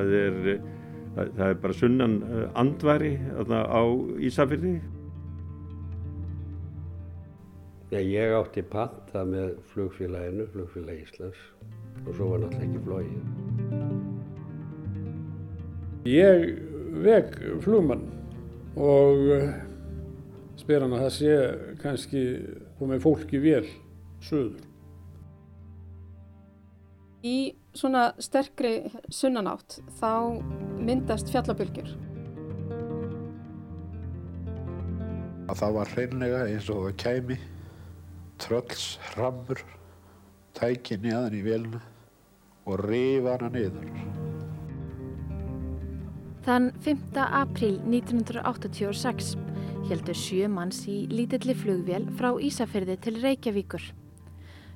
Það er, það, það er bara sunnan eh, andværi þarna á Ísafirði. Nei, ég átti panta með flugfélaginu, flugfélag Íslands og svo var náttúrulega ekki flóið. Ég veg flugmann og eh, spyr hann að það sé kannski komið fólki vel söður. Í svona sterkri sunnanátt þá myndast fjallabölgjur. að það var hreinlega eins og það kæmi trölls hrammur tæki neðan í vélina og rifa hana niður. Þann 5. apríl 1986 heldur sjö manns í lítilli flugvél frá Ísafyrði til Reykjavíkur.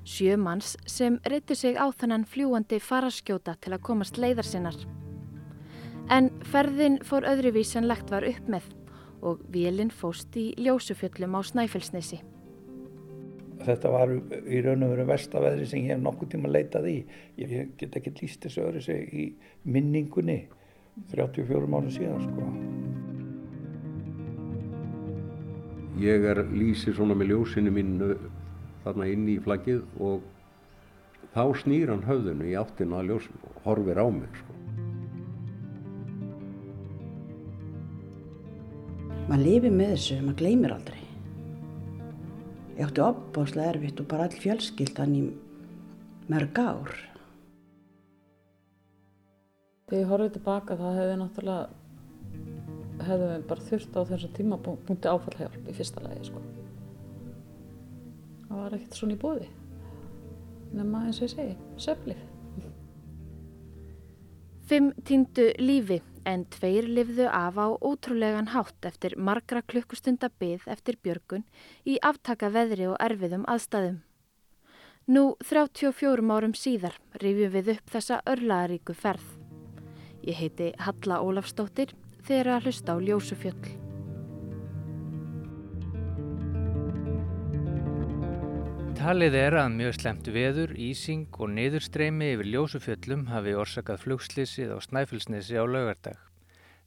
Sjö manns sem reyttu sig á þannan fljúandi faraskjóta til að komast leiðar sinnar. En ferðin fór öðruvís en lagt var upp með og vélinn fóst í ljósufjöllum á Snæfellsnesi. Þetta var í raun og veru vestaveðri sem ég hef nokkuð tíma leitað í. Ég get ekki líst þessu öðru sig í minningunni 34 mánu síðan sko. Ég er lýsið svona með ljósinu mínu þarna inn í flaggið og þá snýr hann höfðinu í áttina að ljósinu og horfir á mig sko. maður lifir með þessu, maður gleymir aldrei. Ég átti opbáslega erfitt og bara all fjölskyldan í mörg ár. Þegar ég horfið tilbaka það hefði náttúrulega hefði við bara þurft á þessum tímapunkti áfallhjálp í fyrsta lagi sko. Það var ekkert svona í bóði nema eins og ég segi, söflið. Fimm týndu lífi en tveir lifðu af á ótrúlegan hátt eftir margra klukkustunda byð eftir björgun í aftaka veðri og erfiðum aðstæðum. Nú 34 árum síðar rifjum við upp þessa örlaðaríku ferð. Ég heiti Halla Ólafstóttir þegar að hlusta á Ljósufjöll. Talið er að mjög slemt veður, ísing og niðurstreymi yfir ljósufjöllum hafi orsakað flugslýsið á Snæfellsnesi á laugardag.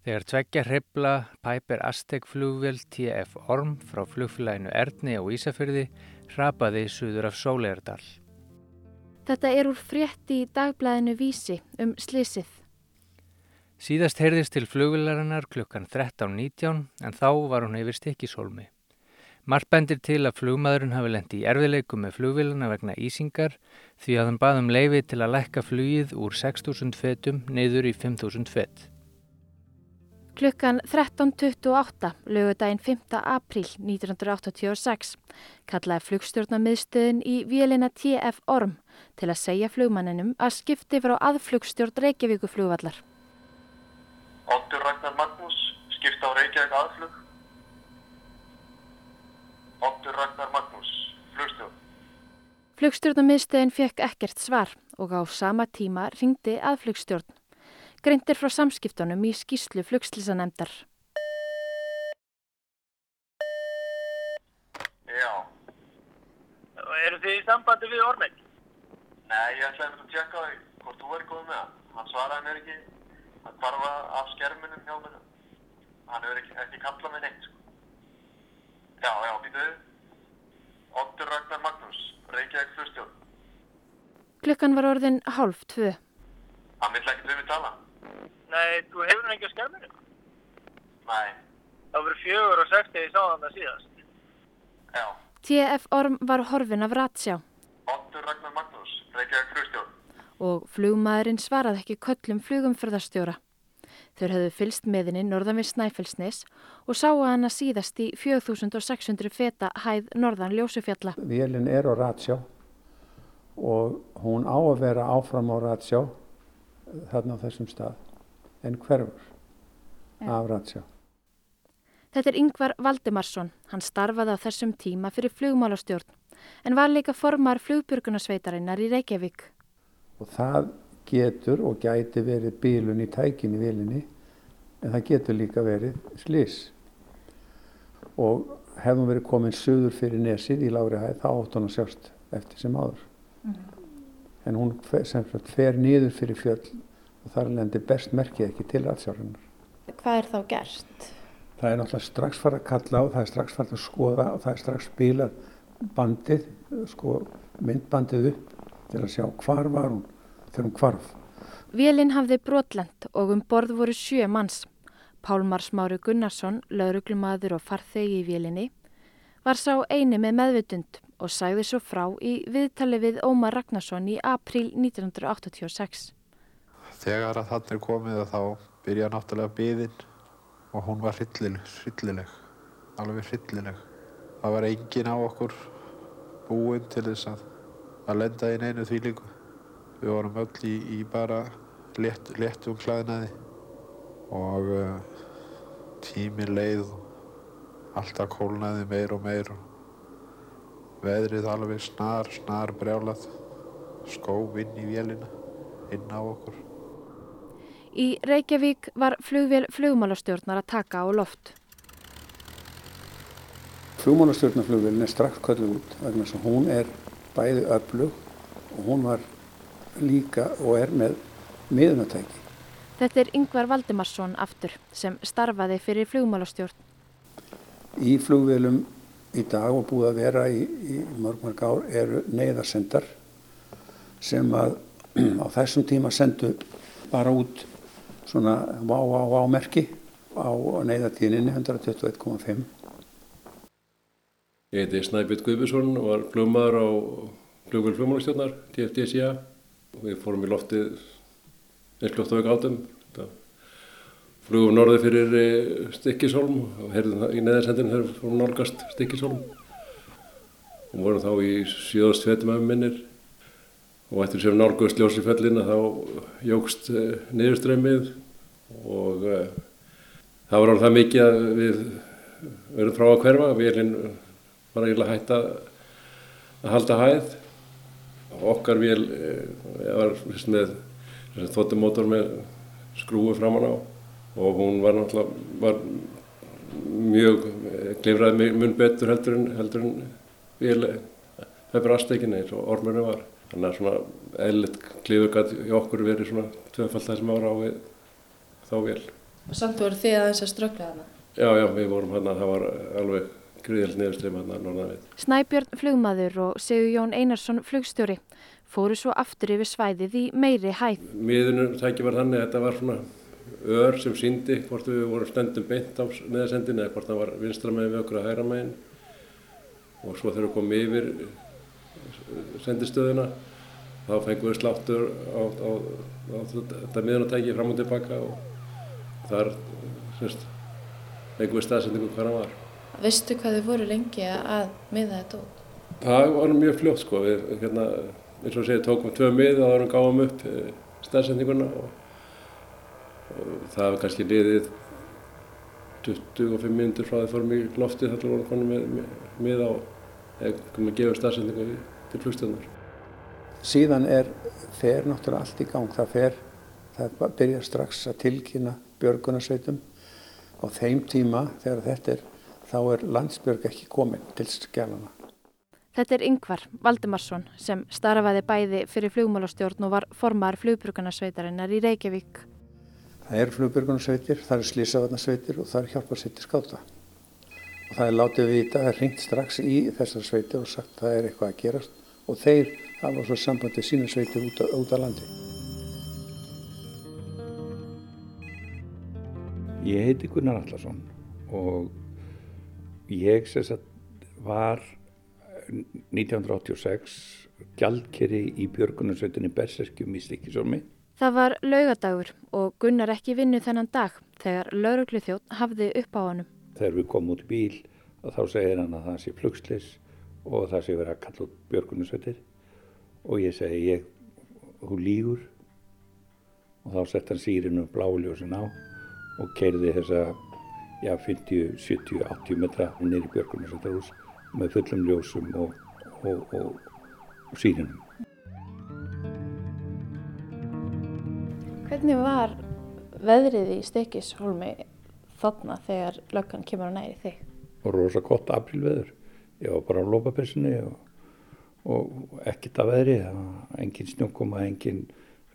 Þegar tveggja hreppla Piper Aztec flugvél TF Orm frá flugfélaginu Erni á Ísafyrði hrapaði suður af Sóleardal. Þetta er úr frétti í dagblæðinu Vísi um slýsið. Síðast heyrðist til flugvélarinnar klukkan 13.19 en þá var hún yfir stikkishólmi. Margt bendir til að flugmaðurinn hafi lendi í erfiðleikum með flugvéluna vegna ísingar því að hann baðum leifi til að lækka flugið úr 6.000 fetum neyður í 5.000 fet. Klukkan 13.28 lögudaginn 5. apríl 1986 kallaði flugstjórnamiðstöðin í vélina TF Orm til að segja flugmanninum að skipti frá aðflugstjórn Reykjavíku flugvallar. Óttur Ragnar Magnús skipta á Reykjavík aðflug Óttur Ragnar Magnús, flugstjórn. Flugstjórnamiðstöðin fekk ekkert svar og á sama tíma ringdi að flugstjórn. Greintir frá samskiptunum í skýslu flugslýsanemdar. Já. Eru þið í sambandi við Ormeng? Nei, ég ætlaði að tjekka því hvort þú er góð með hann. Hann svaraði mér ekki. Hann hvarfa af skerminum hjá mér. Hann hefur ekki, ekki kallað mig neitt, sko. Já, já, býtuðu. Óttur Ragnar Magnús, Reykjavík flugstjórn. Klukkan var orðin hálf tvö. Hann vill ekkert við mig tala. Nei, þú hefur ekki á skerminu? Nei. Það voru fjögur og sex þegar ég sá hann það síðast. Já. TF Orm var horfin af ratsjá Óttur Ragnar Magnús, Reykjavík flugstjórn. og flugmaðurinn svaraði ekki köllum flugumförðarstjóra. Þeir höfðu fylst með henni norðan við Snæfellsnes og sáu hana síðast í 4600 feta hæð norðan Ljósufjalla. Vélinn er á ratsjá og hún á að vera áfram á ratsjá þarna á þessum stað en hverfur af ratsjá. Þetta er Yngvar Valdimarsson. Hann starfaði á þessum tíma fyrir flugmálastjórn en var líka formar flugbjörgunarsveitarinnar í Reykjavík. Og það getur og gæti verið bílun í tækin í vélinni en það getur líka verið slís. Og hefðum verið komin söður fyrir nesið í lári hæð þá átt hún að sjást eftir sem áður. En hún sem sagt, fer niður fyrir fjöll og þar lendi best merkið ekki til aðsjárunar. Hvað er þá gert? Það er náttúrulega strax farið að kalla og það er strax farið að skoða og það er strax spilað bandið, sko myndbandið upp til að sjá hvar var hún þegar hún hvarf. Vélinn hafði brotlend og um borð voru sjö manns. Pálmar Smári Gunnarsson, lauruglumadur og farþegi í vélinni, var sá eini með meðvutund og sagði svo frá í viðtali við Ómar Ragnarsson í april 1986. Þegar að þannig er komið þá byrja náttúrulega byðin og hún var hryllileg, hryllileg, alveg hryllileg. Það var engin á okkur búinn til þess að, að lenda í neinu þvílingu. Við vorum öll í, í bara létt, léttum klæðnaði og uh, tímin leið alltaf kólnaði meir og meir og veðrið alveg snar, snar brjálað, skóf inn í vélina, inn á okkur. Í Reykjavík var flugvél flugmálastjórnar að taka á loft. Flugmálastjórnarflugvélin er strax kölluð út vegna þess að hún er bæði öflug og hún var líka og er með miðunatæki. Þetta er Yngvar Valdimarsson aftur sem starfaði fyrir flugmálastjórn. Í flugvélum í dag og búið að vera í, í mörg mörg ár eru neyðarsendar sem að á þessum tíma sendu bara út svona vá vá vá merki á neyðatíðinni 121,5. Ég heiti Snæbjörn Guðbjörnsson og var flugmaður á flugvél flugmálastjórnar, TFDSIA. Við fórum í loftið eins loft á veg átum. Flugum norði fyrir Stikkisholm og heyrðum það í neðarsendinu þegar við fórum nálgast Stikkisholm. Og vorum þá í síðast svetum af minnir. Og eftir sem nálgast ljósi fellina þá jógst niðurströmmið og uh, það var alveg það mikið að við verðum frá að hverfa. Vélinn var eiginlega hægt að, að halda hæð. Okkar vél uh, var með þóttumótor með skrúi framann á og hún var náttúrulega var mjög klifraði mun betur heldur en, heldur en vél pepur aðstekinni eins og ormurinn var. Þannig að svona eðlitt klifur gæti í okkur verið svona tvöfald það sem ára á við þá vél. Og samt voru þið aðeins að ströggla hana? Já, já, við vorum hann að það var alveg hann að norðan við. Snæbjörn flugmaður og Sigur Jón Einarsson flugstjóri fóru svo aftur yfir svæðið í meiri hæð. Miðunum tæki var þannig að þetta var svona ör sem síndi hvort við vorum stendum beint á neðasendin eða hvort það var vinstra meginn við okkur að hæra meginn og svo þegar við komum yfir sendistöðuna þá fengum við sláttur á, á, á þetta miðunatæki fram og tilbaka og þar fengum við staðsendingu hvað hann var. Vistu hvað þið voru lengi að miða þetta út? Það var mjög fljótt sko, við hérna, eins og segið tókum tvö mið og þá erum gáðum upp staðsendinguna og, og það var kannski liðið 25 minnir frá því fórum í loftið þar vorum við konum með mið á eða komum að gefa staðsendingu til flugstjóðnar. Síðan er, fer náttúrulega allt í gang, það fer, það byrjar strax að tilkynna björgunarsveitum á þeim tíma þegar þetta er, þá er landsbjörg ekki komin til skjálana. Þetta er Yngvar Valdimarsson sem starfaði bæði fyrir flugmálastjórn og var formar flugbjörgunarsveitarinnar í Reykjavík. Það er flugbjörgunarsveitir, það er slísavarnarsveitir og það er hjálparsveitir skáta. Og það er látið vita, það er ringt strax í þessar sveitir og sagt það er eitthvað að gerast og þeir hafa svo sambandið sína sveitir út, út á landi. Ég heiti Gunnar Allarsson og ég sem sagt var 1986 gjaldkeri í björgunarsveitinni Berserkjum í Stikisólmi. Það var laugadagur og Gunnar ekki vinnu þennan dag þegar lauruglu þjótt hafði upp á honum. Þegar við komum út í bíl þá segir hann að það sé flugslis og það sé verið að kalla út björgunarsveitir og ég segi ég, hún lígur og þá sett hann sírinu bláljósin á og keirði þessa já, 50, 70, 80 metra nýri björgunarsveitarhús með fullum ljósum og, og, og, og sírinu. Hvernig var veðrið í Stekishólmi þarna þegar löggan kemur á næri þig? Og rosa gott aprílveður. Ég var bara á lópapessunni og, og ekkert að veðri. Engin snjókoma, engin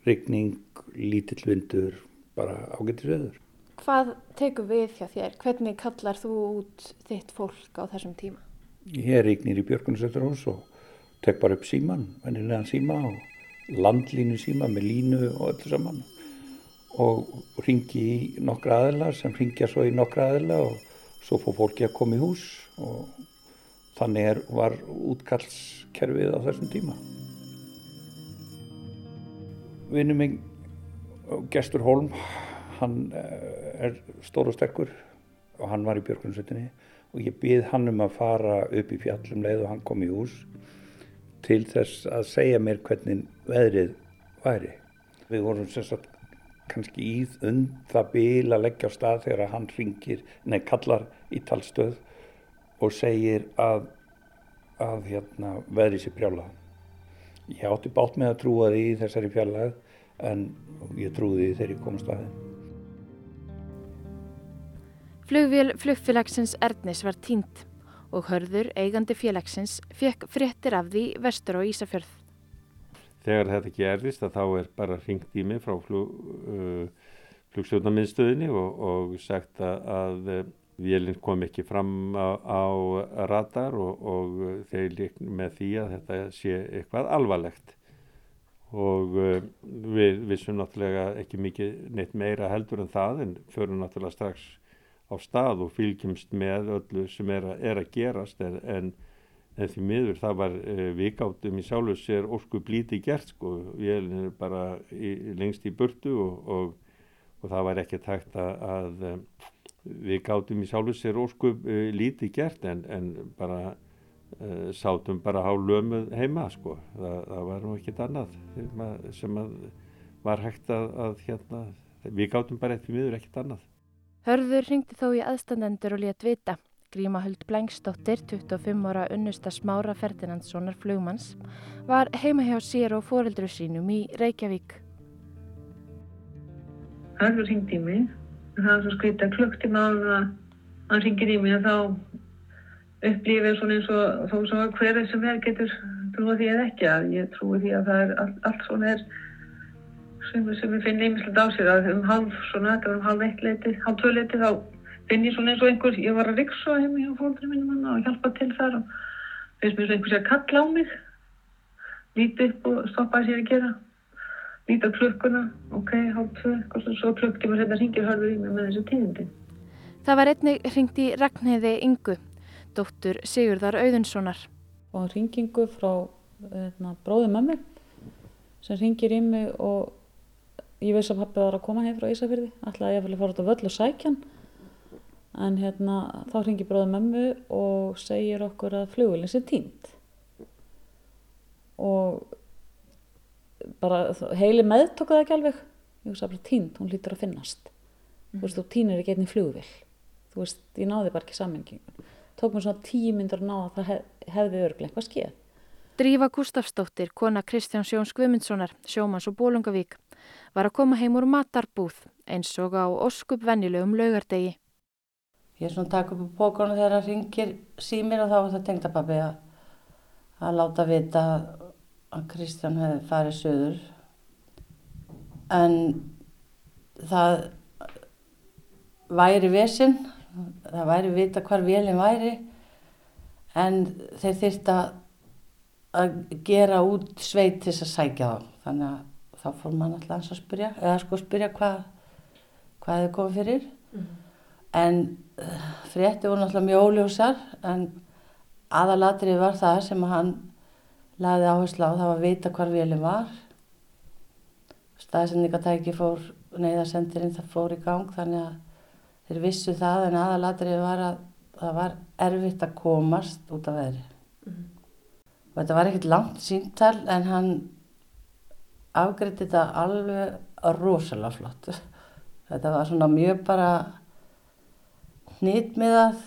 rigning, lítill vindur, bara ágættis veður. Hvað tekur við hjá þér? Hvernig kallar þú út þitt fólk á þessum tíma? Ég rignir í Björgunsveiturhús og tek bara upp síman, vennilegan síma og landlínu síma með línu og öllu saman og ringi í nokkra aðila sem ringja svo í nokkra aðila og svo fór fólki að koma í hús og þannig er, var útkallskerfið á þessum tíma. Vinnu mig, Gestur Holm, hann eh, er stór og sterkur og hann var í Björgunsveitinni og ég byrð hann um að fara upp í fjallum leið og hann kom í hús til þess að segja mér hvernig veðrið væri. Við vorum sérstaklega kannski í und það bíl að leggja á stað þegar hann ringir, nei kallar í talstöð og segir að, að hérna, veðri sér brjálað. Ég átti bátt með að trúa því í þessari fjallag en ég trúði því þegar ég kom staðinn. Flugvél flugfélagsins Ernis var tínt og hörður eigandi félagsins fekk fréttir af því vestur á Ísafjörð. Þegar þetta gerðist að þá er bara ringt í mig frá flug, uh, flugstjórnarmiðstöðinni og, og sagt að, að vélinn kom ekki fram á, á radar og, og þeir lík með því að þetta sé eitthvað alvarlegt og uh, við vissum náttúrulega ekki mikið neitt meira heldur en það en förum náttúrulega strax á stað og fylgjumst með öllu sem er að, er að gerast en, en, en því miður það var uh, vikáttum í sjálfu sér ósku blíti gert sko, vélinn er bara í, lengst í burtu og, og, og það var ekki tækt að, að um, við gátum í sjálfu sér ósku uh, lítið gert en, en bara uh, sátum bara á lömuð heima sko. Þa, það var nú ekkit annað sem að var hægt að, að hérna, við gátum bara eftir miður ekkit annað. Hörður ringdi þó í aðstandendur og létt vita. Gríma Huld Blengsdóttir, 25 ára unnusta smára Ferdinandssonar flugmanns, var heima hjá sér og foreldru sínum í Reykjavík. Hörður ringdi í mig það er svo skvita klukktíma að hann ringir í mig og þá upplýfið svona eins og þó svo hverju sem er getur trúið því eða ekki að ég trúi því að það er allt, allt svona er sem, sem ég finn einmislega á sér að um halv svona, þetta var um halv eitt leiti halv tvö leiti þá finn ég svona eins og einhver ég var að riksa heim í fólkdri minnum og hjálpa til þar og finnst mér svona einhvers að kalla á mig líti upp og stoppa að sér að gera líti á klukkuna ok, halv tvö, svo klukktíma setna ringir hörður í mig með þessu tíðindi Það var einnig ringt í Ragnheiði Ingu dóttur Sigurðar Auðunssonar. Og ringingu frá hérna, bróði mömmu sem ringir í mig og ég veist að pappi var að koma heim frá Ísafjörði, ætlaði ég að fara út á völl og sækjan en hérna, þá ringir bróði mömmu og segir okkur að flugulinn sé tínt og bara heili meðtók það ekki alveg. Ég veist að bara tínt, hún lítur að finnast. Mm. þú veist, þú tínir ekki einni flugvill þú veist, ég náði bara ekki sammengingun tók mér svona tíu myndur að ná að það hef, hefði örglega eitthvað skeið. Drífa Gustafsdóttir, kona Kristján Sjóns Guðmundssonar, sjómans og Bólungavík, var að koma heim úr matarbúð eins og á oskup vennilegum laugardegi. Ég er svona takk upp á bókonu þegar það ringir símir og þá er það tengt að að, að láta vita að Kristján hefði farið söður. En það væri vesinn það væri vita hvar vélinn væri en þeir þyrst að gera út sveit til þess að sækja þá þannig að þá fór mann alltaf að spyrja eða sko spyrja hvað hvað þið komið fyrir mm. en uh, frétti voru alltaf mjög óljósar en aðalatrið var það sem hann laði áherslu á það var að vita hvar vélinn var staðsendingatæki fór neyðarsendirinn það fór í gang þannig að þeir vissu það en aðalatrið var að það var erfitt að komast út af veðri. Mm -hmm. Og þetta var ekkert langt síntal en hann afgriði þetta alveg rosalega flott. Þetta var svona mjög bara hnitmiðað,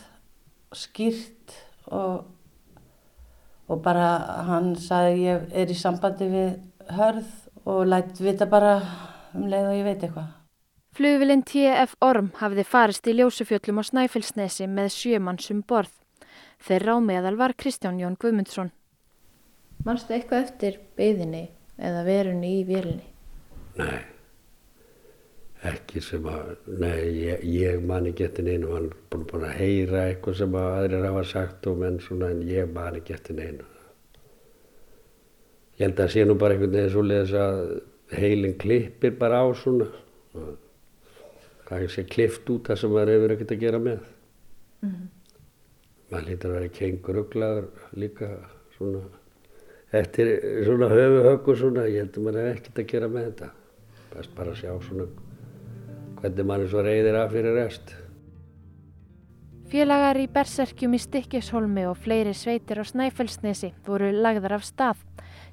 skýrt og, og bara hann sagði ég er í sambandi við hörð og lætt vita bara um leið og ég veit eitthvað. Flugvilinn TF Orm hafiði farist í ljósufjöllum á Snæfellsnesi með sjömannsum borð. Þeirra á meðal var Kristján Jón Guðmundsson. Manstu eitthvað eftir byðinni eða verunni í vélinni? Nei, ekki sem að, nei, ég, ég man ekki eftir neinu, hann er búin, búin að heyra eitthvað sem að aðrir hafa sagt og menn svona en ég man ekki eftir neinu. Ég held að það sé nú bara einhvern veginn svo leiðis að heilin klippir bara á svona. Það er sé klift út það sem maður hefur ekkert að gera með. Mm -hmm. Maður lítur að vera kengur uglaður líka svona eftir svona höfu höggu svona, ég held að maður hefur ekkert að gera með þetta. Best bara að sjá svona hvernig maður svo reyðir af fyrir rest. Félagar í Berserkjum í Stikkishólmi og fleiri sveitir á Snæfellsnesi voru lagðar af stað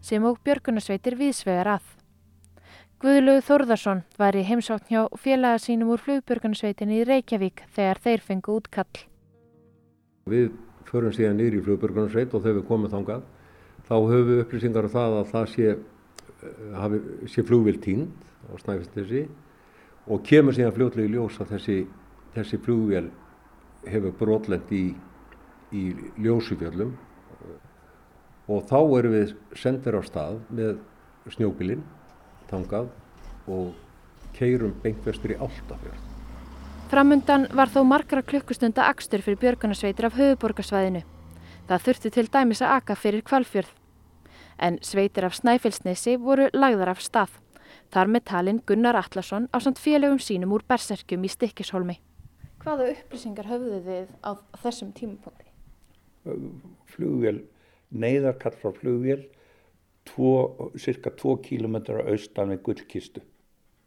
sem og björgunarsveitir viðsvegar að. Guðlögu Þórðarsson var í heimsókn hjá félaga sínum úr flugbjörgunarsveitinni í Reykjavík þegar þeir fengu útkall. Við förum síðan nýri í flugbjörgunarsveit og þegar við komum þangað þá höfum við upplýsingar af það að það sé, hafi, sé flugvill tínd á Snæfellsnesi og kemur síðan fljótlega í ljós að þessi, þessi flugvél hefur brotlend í, í ljósufjöllum og þá erum við sendir á stað með snjóbilinn þangað og keirum beintvestur í Áltafjörð. Framundan var þó margra klukkustunda akstur fyrir björgunarsveitir af höfuborgarsvæðinu. Það þurfti til dæmis að aka fyrir kvalfjörð. En sveitir af Snæfellsnesi voru lagðar af stað. Þar með talinn Gunnar Allarsson á samt félögum sínum úr Berserkjum í Stikkishólmi. Hvaða upplýsingar höfðu þið á þessum tímapunkti? Flugvél, neyðarkall frá flugvél, tvo, cirka 2 km austan við gullkistu.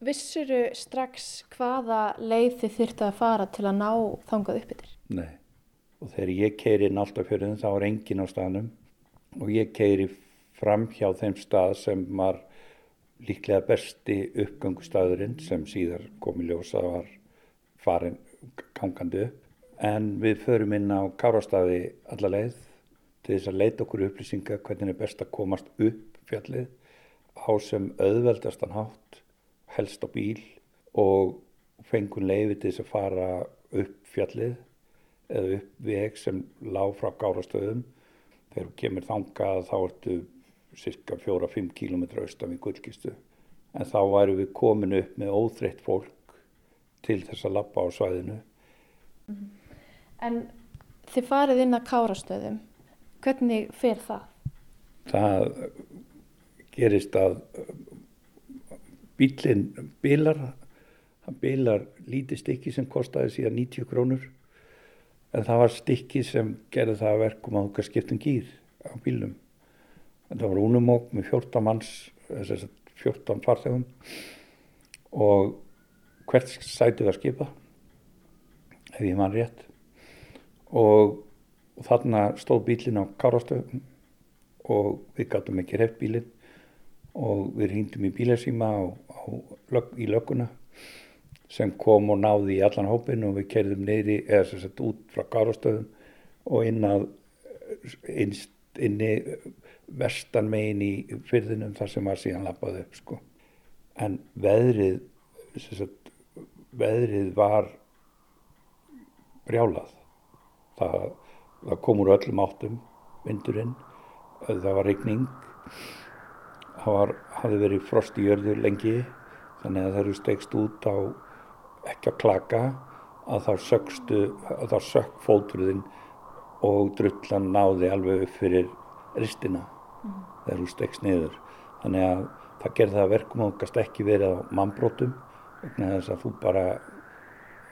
Vissuru strax hvaða leið þið þyrta að fara til að ná þangað upp yfir? Nei, og þegar ég keiri inn alltaf fyrir þá er engin á staðnum og ég keiri fram hjá þeim stað sem var líklega besti uppgangustæðurinn sem síðar komi ljósa var farin gangandi upp. En við förum inn á Kárastæði alla leið til þess að leita okkur upplýsinga hvernig er best að komast upp fjallið á sem auðveldastan hátt, helst á bíl og fengun leiði til þess að fara upp fjallið eða upp veg sem lág frá Kárastöðum. Þegar þú kemur þangað þá ertu cirka 4-5 km austan við gullkistu. En þá væru við komin upp með óþreytt fólk til þess að lappa á svæðinu. -hmm. En þið farið inn að Kárastöðum. Hvernig fer það? Það gerist að bílinn bilar, það bilar lítið stykki sem kostiði síðan 90 krónur en það var stykki sem gerði það verkum að okkar skiptum gýr á bílum. Það var únumók með 14 manns, þess að 14 farþegum. Og hvert sæti var skipa, ef ég mann rétt. Og þarna stóð bílinn á Kárastöðum og við gáttum ekki hreift bílinn. Og við hýndum í bílarsýma lög, í lögguna sem kom og náði í allan hópin og við kerðum neyri eða sem sagt út frá Kárastöðum og inn að innst, inni vestan megin í fyrðinum þar sem var síðan lappaði upp sko. En veðrið, sagt, veðrið var brjálað. Það það kom úr öllum áttum vindurinn, það var regning það var, hafði verið frost í jörðu lengi þannig að það eru stegst út á ekki að klaka að þá sökstu, að þá sökk fótruðin og drullan náði alveg upp fyrir ristina mm. þegar þú stegst niður þannig að það gerði það verkum og kannski ekki verið á mannbrótum vegna þess að þú bara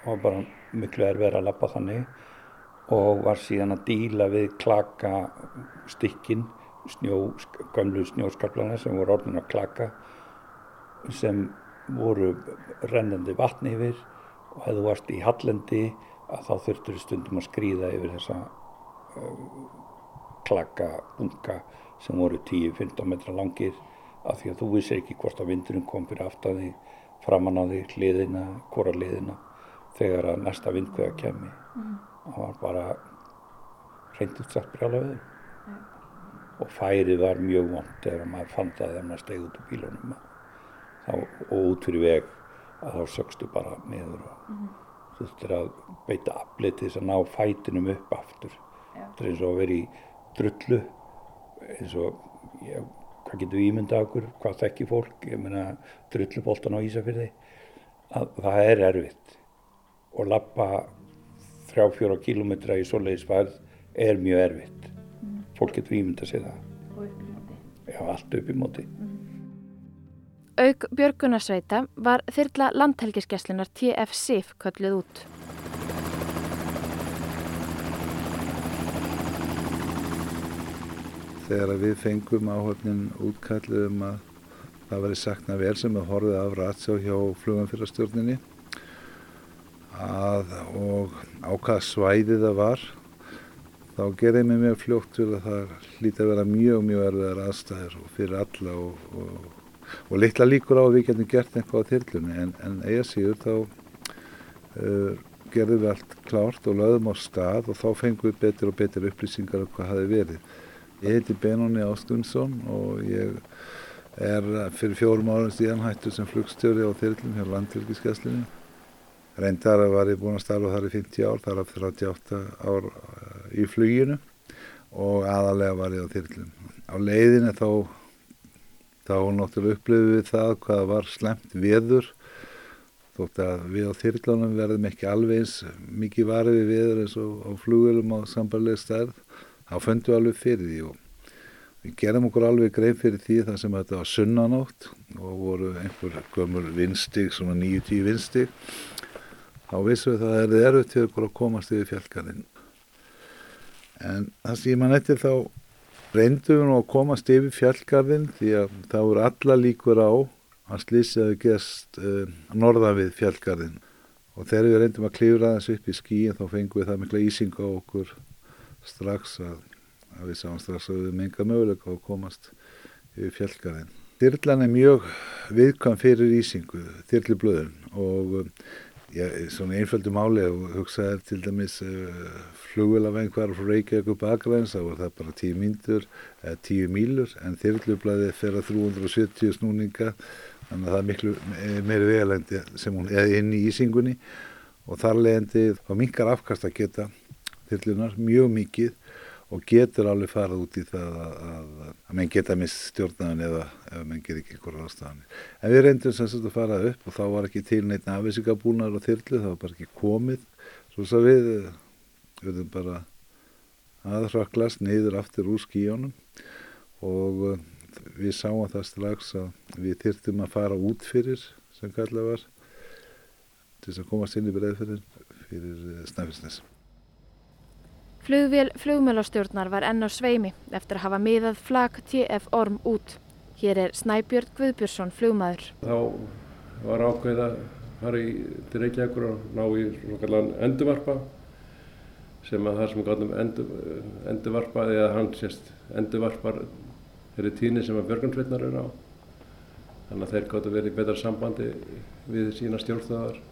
var bara miklu erfið að lappa þannig og var síðan að díla við klaka stykkin snjó, gamlu snjóskaplana sem voru orðin að klaka sem voru rennandi vatni yfir og hefðu varst í hallendi að þá þurftur stundum að skrýða yfir þessa uh, klaka bunga sem voru 10-15 metra langir af því að þú vissir ekki hvort að vindurinn kom fyrir aftaði framann á því hliðina, hvora hliðina þegar að næsta vindkvæða kemi mm. Það var bara hreint útsagt brjála við ja. og færið var mjög vond þegar maður fann það þegar maður stegi út úr bílunum. Þá, og út fyrir veg að þá sökstu bara niður og mm -hmm. þurftir að beita aflið til þess að ná fætinum upp aftur. Þetta er eins og að vera í drullu eins og ég hvað getum við ímyndað okkur, hvað þekki fólk, ég meina drulluboltan á Ísafyrði, að það er erfitt og lappa þrjá fjóra kílometra í svoleiðisfærð er mjög erfitt. Mm. Fólk getur ímyndað sér það. Og upp í móti? Já, allt upp í móti. Mm. Aug Björgunarsveita var þyrla landhelgiskeslunar TF-SIF kölluð út. Þegar við fengum áhöfnin útkallið um að það væri sakna vel sem við horfið af ratsjá hjá fluganfyrrastjórninni að og á hvað svæði það var þá gerði mér mjög fljótt til að það hlýti að vera mjög mjög erfiðar aðstæður og fyrir alla og, og, og litla líkur á að við getum gert eitthvað á þyrlunni en, en eiga síður þá uh, gerðum við allt klárt og lögðum á stað og þá fengum við betur og betur upplýsingar um hvað hafi verið. Ég heiti Benóni Ástundsson og ég er fyrir fjórum árum síðan hættur sem flugstjóri á þyrlum hjá landfylgiskesslunni. Reyndar var ég búin að starfa þar í 50 ár, þar af 38 ár í fluginu og aðalega var ég á þyrlum. Á leiðinu þá, þá náttúrulega upplifið við það hvað var slemt veður þótt að við á þyrlunum verðum ekki alveg eins mikið varið við veður eins og á flugulum á sambarlega stærð þá föndum við alveg fyrir því og við gerðum okkur alveg grein fyrir því þar sem þetta var sunnanátt og voru einhver gömur vinstig, svona 9-10 vinstig þá vissum við að það er erfitt til okkur að komast yfir fjallgarinn en það sem ég mann eftir þá reyndum við nú að komast yfir fjallgarðin því að það voru alla líkur á að slísið hefði gest uh, norðan við fjallgarðin og þegar við reyndum að klífra þessu upp í skíin þá fengum við það mikla ísing á okkur strax að, að við sáum strax að við menga möguleika að komast yfir fjallgarðin. Þyrlan er mjög viðkvæm fyrir ísingu, þyrlublöðun og já, svona einföldu máli og hugsaði til dæmis uh, flugvelavæng hvar frá Reykjavík upp aðgræns, þá var það bara 10 mínútur eða 10 mílur en þyrlublaði fer að 370 snúninga þannig að það er miklu meiri vegalengdi sem hún er inn í ísingunni og þar leðandi þá minkar afkast að geta þyrlunar mjög mikið og getur alveg farað út í það að, að, að menn geta mist stjórnaðan eða ef menn ger ekki einhverja ástafanir. En við reyndum sem sagt að fara upp og þá var ekki til neitt afvísingabúnar á þyrlu, það var bara ekki komið. Svo að við verðum bara aðhraklast niður aftur úr skíjónum og uh, við sáum það strax að við þyrtum að fara út fyrir sem kallað var til þess að komast inn í breiðferðin fyrir uh, Snæfellsnes. Flugvél flugmjölastjórnar var enn á sveimi eftir að hafa miðað flag TF Orm út. Hér er Snæbjörn Guðbjörnsson flugmaður. Þá var ákveð að fara í, Reykjavíkur og ná í svona endurvarpa sem að það sem gáttum endur, endurvarpa eða hann sést endurvarpar þeirri tíni sem að björgunsveitnar er á. Þannig að þeir gáttu verið í betra sambandi við sína stjórnþöðar.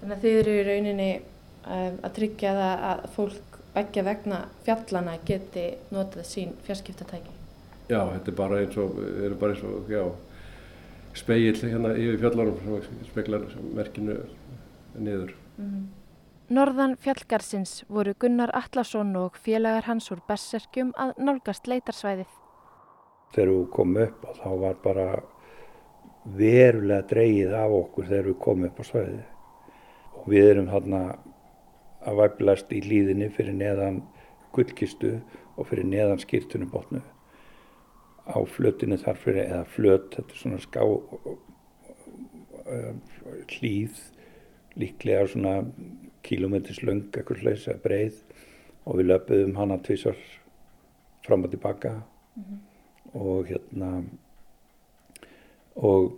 Þannig að þið eru í rauninni eh, að tryggja það að fólk begja vegna fjallana geti notað sín fjarskiptatæki? Já, þetta er bara eins og, er bara eins og já, speil hérna yfir fjallanum sem speklar merkinu niður. Mm -hmm. Norðan fjallgarsins voru Gunnar Allarsson og félagar hans úr Besserkjum að nálgast leitarsvæðið. Þegar við komum upp og þá var bara verulega dreyið af okkur þegar við komum upp á svæðið og við erum hérna að væplast í líðinni fyrir neðan gullkistu og fyrir neðan skýrtunubotnu á flötinu þar fyrir, eða flöt, þetta er svona ská hlýð, líklega svona kílometris löng, eitthvað hlaus eða breið og við löpuðum hana tvísar fram og tilbaka mm -hmm. og hérna og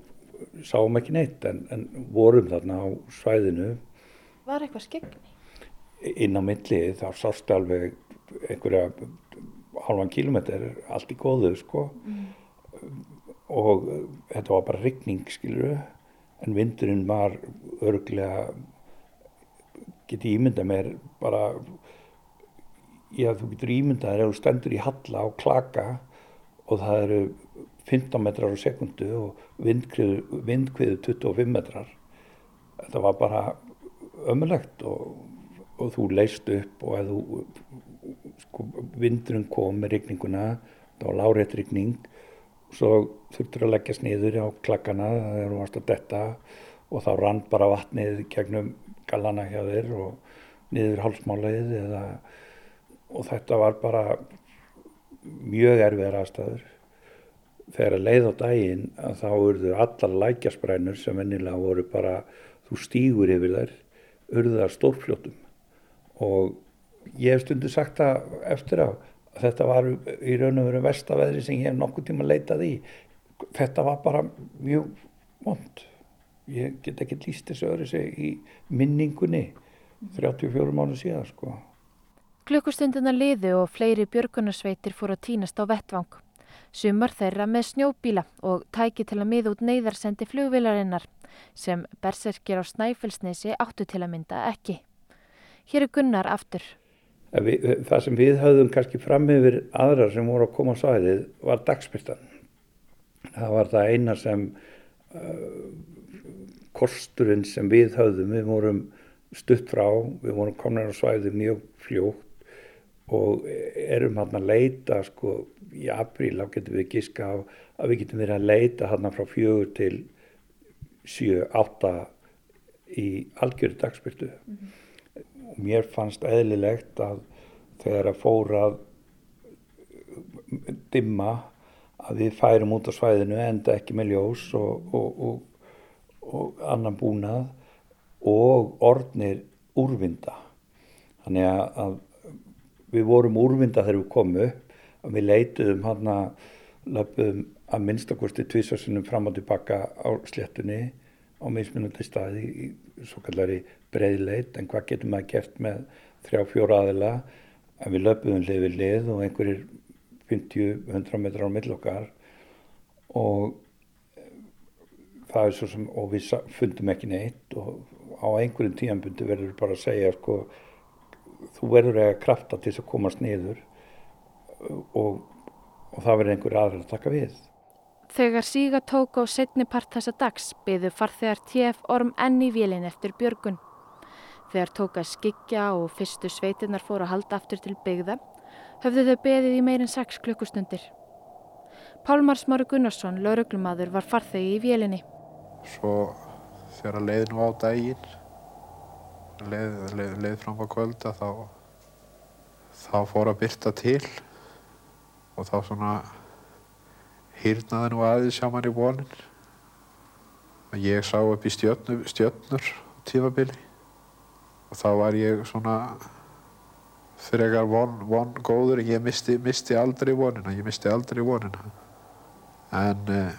sáum ekki neitt en, en vorum þarna á svæðinu Var eitthvað skegni? Inn á milli þá sástu alveg einhverja halvan kílometr allt í góðu sko. Mm. og þetta var bara ryggning skiluru en vindurinn var örglega geti ímynda mér bara já þú getur ímyndað þegar þú stendur í halla og klaka og það eru 15 metrar á sekundu og vindkviðu 25 metrar. Þetta var bara ömulegt og og þú leist upp og að þú sko, vindurinn kom með regninguna það var lárétt regning Svo þurftur að leggja sniður á klakkana þegar hún varst að detta og þá rann bara vatnið gegnum gallana hjá þér og niður hálsmálið eða og þetta var bara mjög erfiðar aðstæður. Þegar að leið á daginn að þá urðu allar lækjasbrænur sem ennilega voru bara, þú stýgur yfir þær, urðu þar stórfljótum og ég hef stundu sagt það eftir á að þetta var í raun og veru vestaveðri sem ég hef nokkuð tíma leitað í. Þetta var bara mjög vond. Ég get ekki líst þessu öðru sig í minningunni 34 mánu síðan sko. Klukkustundina liðu og fleiri björgunarsveitir fór að týnast á vettvang. Sumar þeirra með snjóbíla og tæki til að miða út neyðarsendi flugvilarinnar sem berserkir á Snæfellsnesi áttu til að mynda ekki. Hér er Gunnar aftur. Við, það sem við höfðum kannski fram yfir aðrar sem voru að koma á svæðið var dagspyrtan. Það var það eina sem uh, kosturinn sem við höfðum, við vorum stutt frá, við vorum komin á svæðið mjög fljótt og erum hann að leita sko í apríl þá getum við giska á að við getum verið að leita hann frá fjögur til sjö, átta í algjörðu dagspyrtu mm -hmm. Og mér fannst eðlilegt að þegar að fóra að dimma að við færum út á svæðinu enda ekki með ljós og, og, og, og annan búnað og orðnir úrvinda. Þannig að við vorum úrvinda þegar við komum upp og við leituðum hann að löpum að minnstakosti tvísarsunum fram og tilbaka á sléttunni á mismunandi staði í svo kallari breiðleit en hvað getur maður gert með þrjá fjóra aðila að við löpum lið við lið og einhverjir 50-100 metrar á millokkar og það er svo sem og við fundum ekki neitt og á einhverjum tíanbundi verður bara að segja sko þú verður að krafta til þess að komast niður og, og það verður einhver aðra að taka við. Þegar síga tók á setni part þessa dags byðu farþegar TF orm enn í vélinn eftir björgun. Þegar tók að skikja og fyrstu sveitinnar fóru að halda aftur til byggða höfðu þau beðið í meirinn 6 klukkustundir. Pálmar Smáru Gunnarsson, lauruglumadur, var farþegi í vélinni. Svo þegar leiðin var á daginn leið, leið, leið fram á kvölda þá, þá fór að byrta til og þá svona hýrnaði nú aðeins hjá mann í vonin. Ég sá upp í stjörnur, stjörnur tífabili og þá var ég svona frekar von, von góður ég misti, misti aldrei vonina, ég misti aldrei vonina. En eh,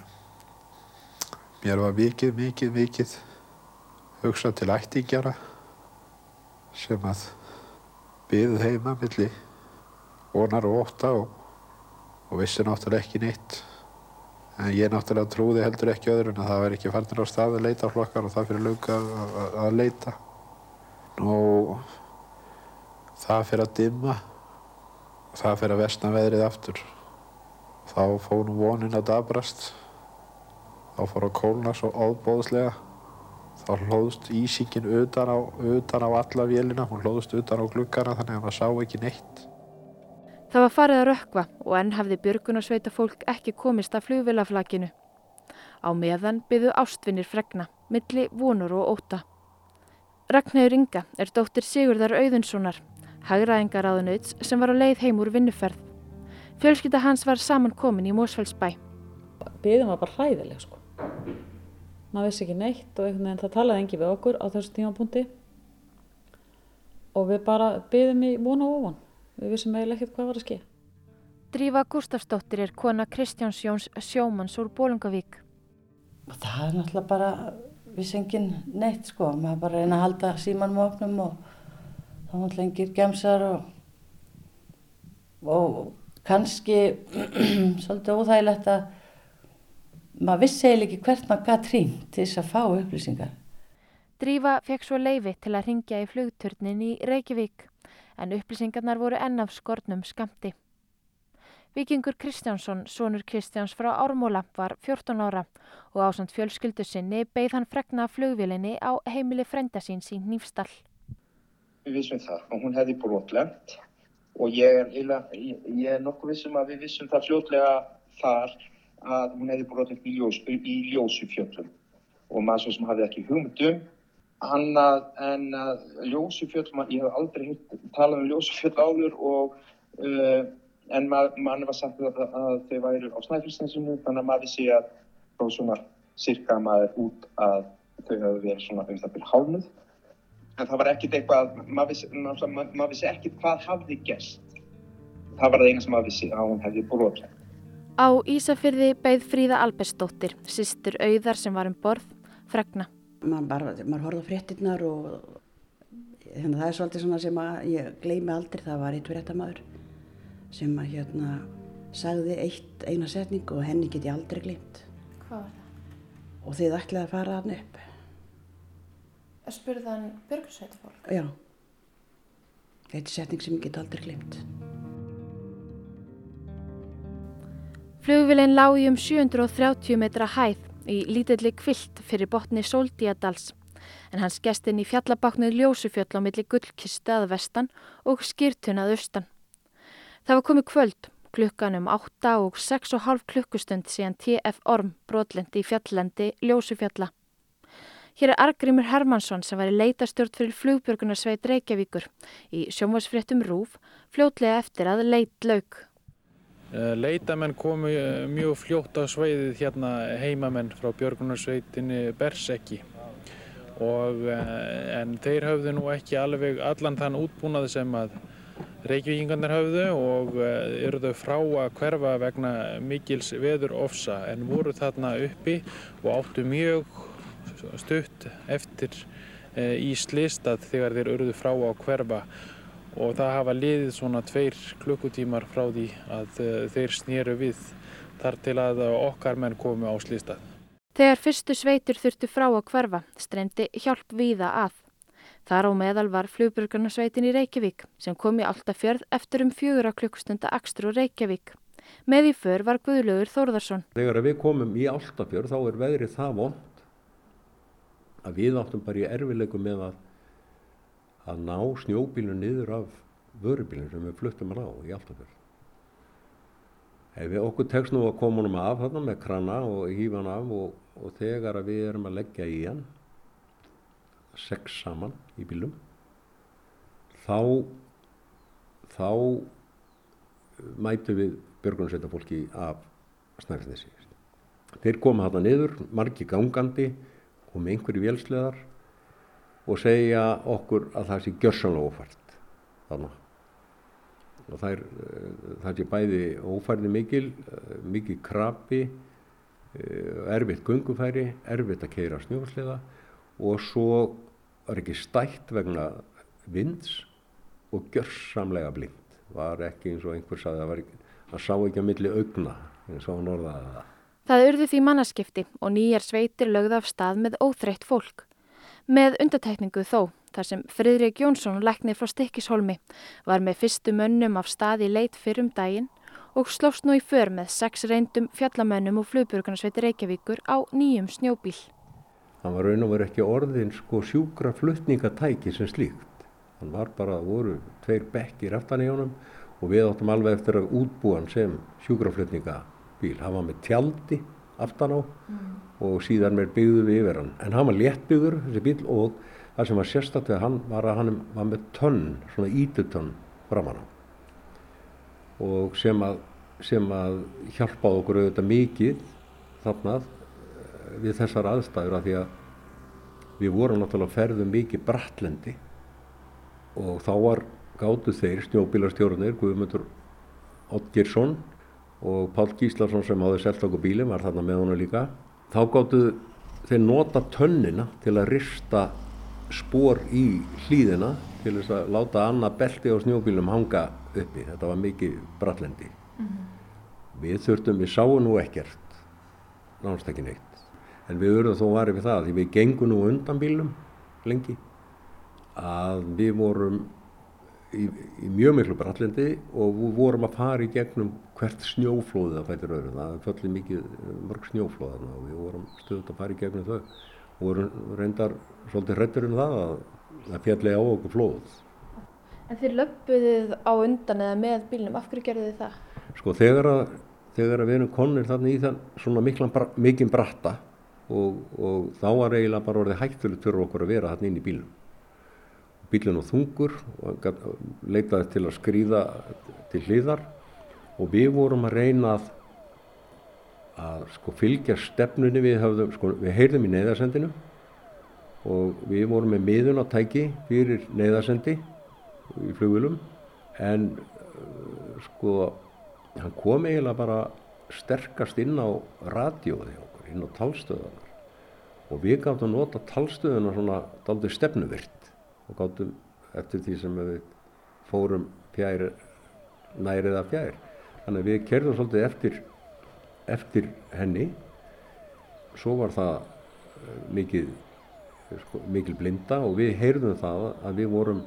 mér var mikið, mikið, mikið hugsað til ættingjara sem að byggði heima milli vonar og óta og, og vissi náttúrulega ekki neitt. En ég náttúrulega trúði heldur ekki öðrun að það væri ekki farnir á stað að leita á flokkar og það fyrir lunga að, að, að leita. Nú það fyrir að dimma og það fyrir að vestna veðrið aftur. Þá fóð nú vonin að dabrast. Þá fór að kólna svo óbóðslega þá hlóðst ísingin utan á, utan á alla vélina, hún hlóðst utan á glukkana þannig að maður sá ekki neitt. Það var farið að rökkva og enn hafði björgunarsveita fólk ekki komist að flugvilaflakinu. Á meðan byðu ástvinnir fregna, milli vonur og óta. Ragnhauður Inga er dóttir Sigurðar Auðunssonar, hagraðingaráðunauts sem var á leið heim úr vinnuferð. Fjölskylda hans var saman komin í Mósfellsbæ. Byðum var bara hræðileg sko maður vissi ekki neitt og einhvern veginn það talaði engi við okkur á þessu tímapunkti og við bara byðum í vona og ofan við vissum eiginlega ekkert hvað var að ske. Drífa Gustafsdóttir er kona Kristjáns Jóns sjómanns úr Bólungavík og það er náttúrulega bara vissi engin neitt sko. Maður bara reyna að halda símanum opnum og þá náttúrulega engir gemsar og og kannski svolítið óþægilegt að maður vissi eiginlega ekki hvert maður gætt hring til þess að fá upplýsingar. Drífa fekk svo leifi til að ringja í flugturnin í Reykjavík en upplýsingarnar voru enn af skornum skamti. Vikingur Kristjánsson, sonur Kristjáns frá Ármóla, var 14 ára og ásand fjölskyldu sinni beigð hann fregna flugvilinni á heimili frenda sín sín nýfstall. Við vissum það og hún hefði brotlent og ég er, ég, ég er nokkuð vissum að við vissum það fljótlega þar að hún hefði brotið í, ljós, í ljósufjöllum og maður sem hafði ekki hugmyndum annað en að ljósufjöllum, ég hef aldrei hitt, talað um ljósufjöll áður og uh, en mann mað var sagt að, að þau væri á snæfellsnesinu þannig að maður vissi að þá svona cirka maður út að þau hefur verið svona um það byrja hálnuð en það var ekkert eitthvað, maður vissi, maður vissi ekkert hvað hafði gerst. Það var það eina sem maður vissi að hún hefði brotið Á Ísafyrði beigð Fríða Albersdóttir, sýstur auðar sem var um borð, fregna. Man bara, maður horfði á fréttinnar og þannig að það er svolítið svona sem að ég gleymi aldrei, það var eitt fréttamaður sem að hérna sagði eitt eina setning og henni get ég aldrei gleymt. Hvað var það? Og þið ætlaði að fara hann upp. Spurðan björgursveitafólk? Já. Þetta er setning sem ég get aldrei gleymt. Flugvilin lág í um 730 metra hæð í lítilli kvilt fyrir botni Sóldíadals en hans gestinn í fjallabaknuð ljósufjöll á milli gullkistu að vestan og skýrtunað austan. Það var komið kvöld, klukkan um 8 og 6,5 klukkustund síðan TF Orm brotlendi í fjalllendi ljósufjalla. Hér er Argrimur Hermansson sem var í leitastjórn fyrir flugbjörgunarsveit Reykjavíkur í sjómasfréttum Rúf fljótlega eftir að leit lauk. Eh, leitamenn komu eh, mjög fljótt á sveiðið hérna heimamenn frá björgunarsveitinni Bersekki og eh, en þeir höfðu nú ekki alveg allan þann útbúnað sem að Reykjavíkingarnir höfðu og eru þau frá að hverfa vegna mikils veður ofsa en voru þarna uppi og áttu mjög stutt eftir í slistað þegar þeir eruðu frá að hverfa og það hafa liðið svona tveir klukkutímar frá því að uh, þeir snýru við þar til að okkar menn komu á slýstað. Þegar fyrstu sveitur þurftu frá að hverfa streymdi hjálp víða að. Þar á meðal var flugbjörgunarsveitin í Reykjavík sem kom í Altafjörð eftir um fjögur að klukkstunda Akstru Reykjavík. Með í för var Guðlaugur Þórðarsson. Þegar við komum í Altafjörð þá er veðrið það vond að við áttum bara í erfilegu með að að ná snjóbílun niður af vörubílun sem við fluttum að ná í Altafjörð. Ef við okkur tekst nú að koma honum af þarna með krana og hýfa hann af og, og þegar við erum að leggja í hann, sex saman í bílum, þá, þá mætu við björgunarsveitafólki af snærðisni. Þeir koma þarna niður, margi gangandi, komi einhverju vélsleðar og segja okkur að það sé gjörsanlega ófært þannig og það er, það sé bæði ófærði mikil, mikil krabi erfitt gungufæri erfitt að keira snjósliða og svo er ekki stætt vegna vinds og gjörsamlega blind var ekki eins og einhver saði að það sá ekki að milli augna eins og hann orðaði það. Það urðu því mannaskipti og nýjar sveitir lögð af stað með óþreytt fólk með undatekningu þó, þar sem Fridrik Jónsson, læknir frá Stikkishólmi, var með fyrstu mönnum af stað í leit fyrrum daginn og slóst nú í för með sex reyndum fjallamönnum og flugbjörgunarsveitir Reykjavíkur á nýjum snjóbíl. Það var raun og verið ekki orðin sko sjúkra flutningatæki sem slíkt. Hann var bara, voru tveir bekkir aftan í honum og við áttum alveg eftir að útbúa hann sem sjúkraflutningabíl. Hann var með tjaldi aftan á mm. og síðan með byggðu við yfir hann. En hann var léttbyggður þessi bíl og það sem var sérstaklega hann var að hann var með tönn, svona ítutönn framan á. Og sem að, sem að hjálpaði okkur auðvitað mikið þarna eh, við þessar aðstæður að því að við vorum náttúrulega ferðum mikið brattlendi og þá var gáttu þeir snjóbílarstjórnir Guðmundur Ottgersson og Pál Gíslason sem áður selgt okkur bílum var þarna með honum líka. Þá gáttu þeir nota tönnina til að rista spór í hlýðina til þess að láta annað belti á snjóbílum hanga uppi. Þetta var mikið brallendi mm -hmm. við þurftum, við sáum nú ekkert náttúrulega ekki neitt. En við verðum þó varið við það því við gengum nú undan bílum lengi að við vorum í, í mjög miklu brallendi og við vorum að fara í gegnum hvert snjóflóðið það fættir öðru. Það föllir mikið mörg snjóflóð og við vorum stöðut að fara í gegnum þau og vorum reyndar svolítið hrettur um það að það fjalli á okkur flóð. En þið löpuðið á undan eða með bílnum, af hverju gerðu þið það? Sko þegar að þegar við erum konir þarna í þann svona miklan, mikinn bratta og, og þá var eiginlega bara orðið hættulegt fyrir okkur að vera þarna inn í bílum. Bílun og þungur og leitaði til að skrýða til hliðar og við vorum að reyna að, að sko, fylgja stefnunni. Við höfðum, sko, við heyrðum í neyðarsendinu og við vorum með miðunatæki fyrir neyðarsendi í flugulum en sko hann kom eiginlega bara sterkast inn á radioði okkur, inn á talstöðunar og við gáttum að nota talstöðuna svona daldur stefnuvirt og gáttum eftir því sem við fórum fjær nærið af fjær. Þannig að við kerðum svolítið eftir eftir henni. Svo var það mikið sko, mikil blinda og við heyrðum það að við vorum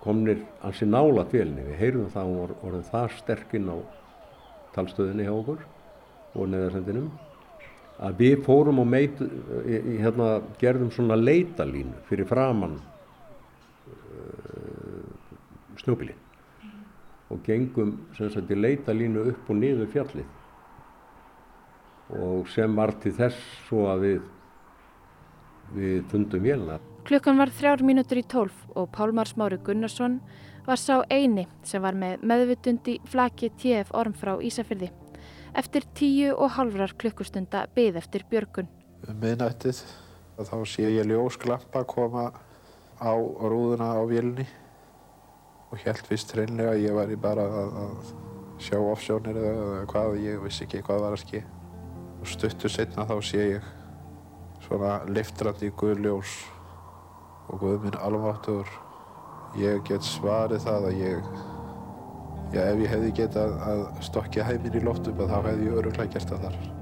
komnir ansi nála tvelni, við heyrðum það og vorum það sterkinn á talstöðinni hjá okkur og neðarsendinum að við fórum og meit, hérna, gerðum svona leitalínu fyrir framann snjóbílinn og gengum sem sagt í leitalínu upp og niður fjallið og sem var til þess svo að við við fundum vélina. Klukkan var þrjár mínútur í tólf og Pálmar Smári Gunnarsson var sá eini sem var með meðvitundi flaki TF orm frá Ísafyrði. Eftir tíu og halvrar klukkustunda byð eftir björgun. Um miðnættið þá sé ég ljósklampa koma á rúðuna á vélni og held vist hreinlega að ég væri bara að, að sjá offsjónir eða hvað, ég vissi ekki hvað var að ski. Og stuttur setna þá sé ég svona liftrandi guðljós og guðminn alváttur ég get svarið það að ég já ef ég hefði getað að stokkja heiminn í loftum þá hefði ég öruglega gert það þar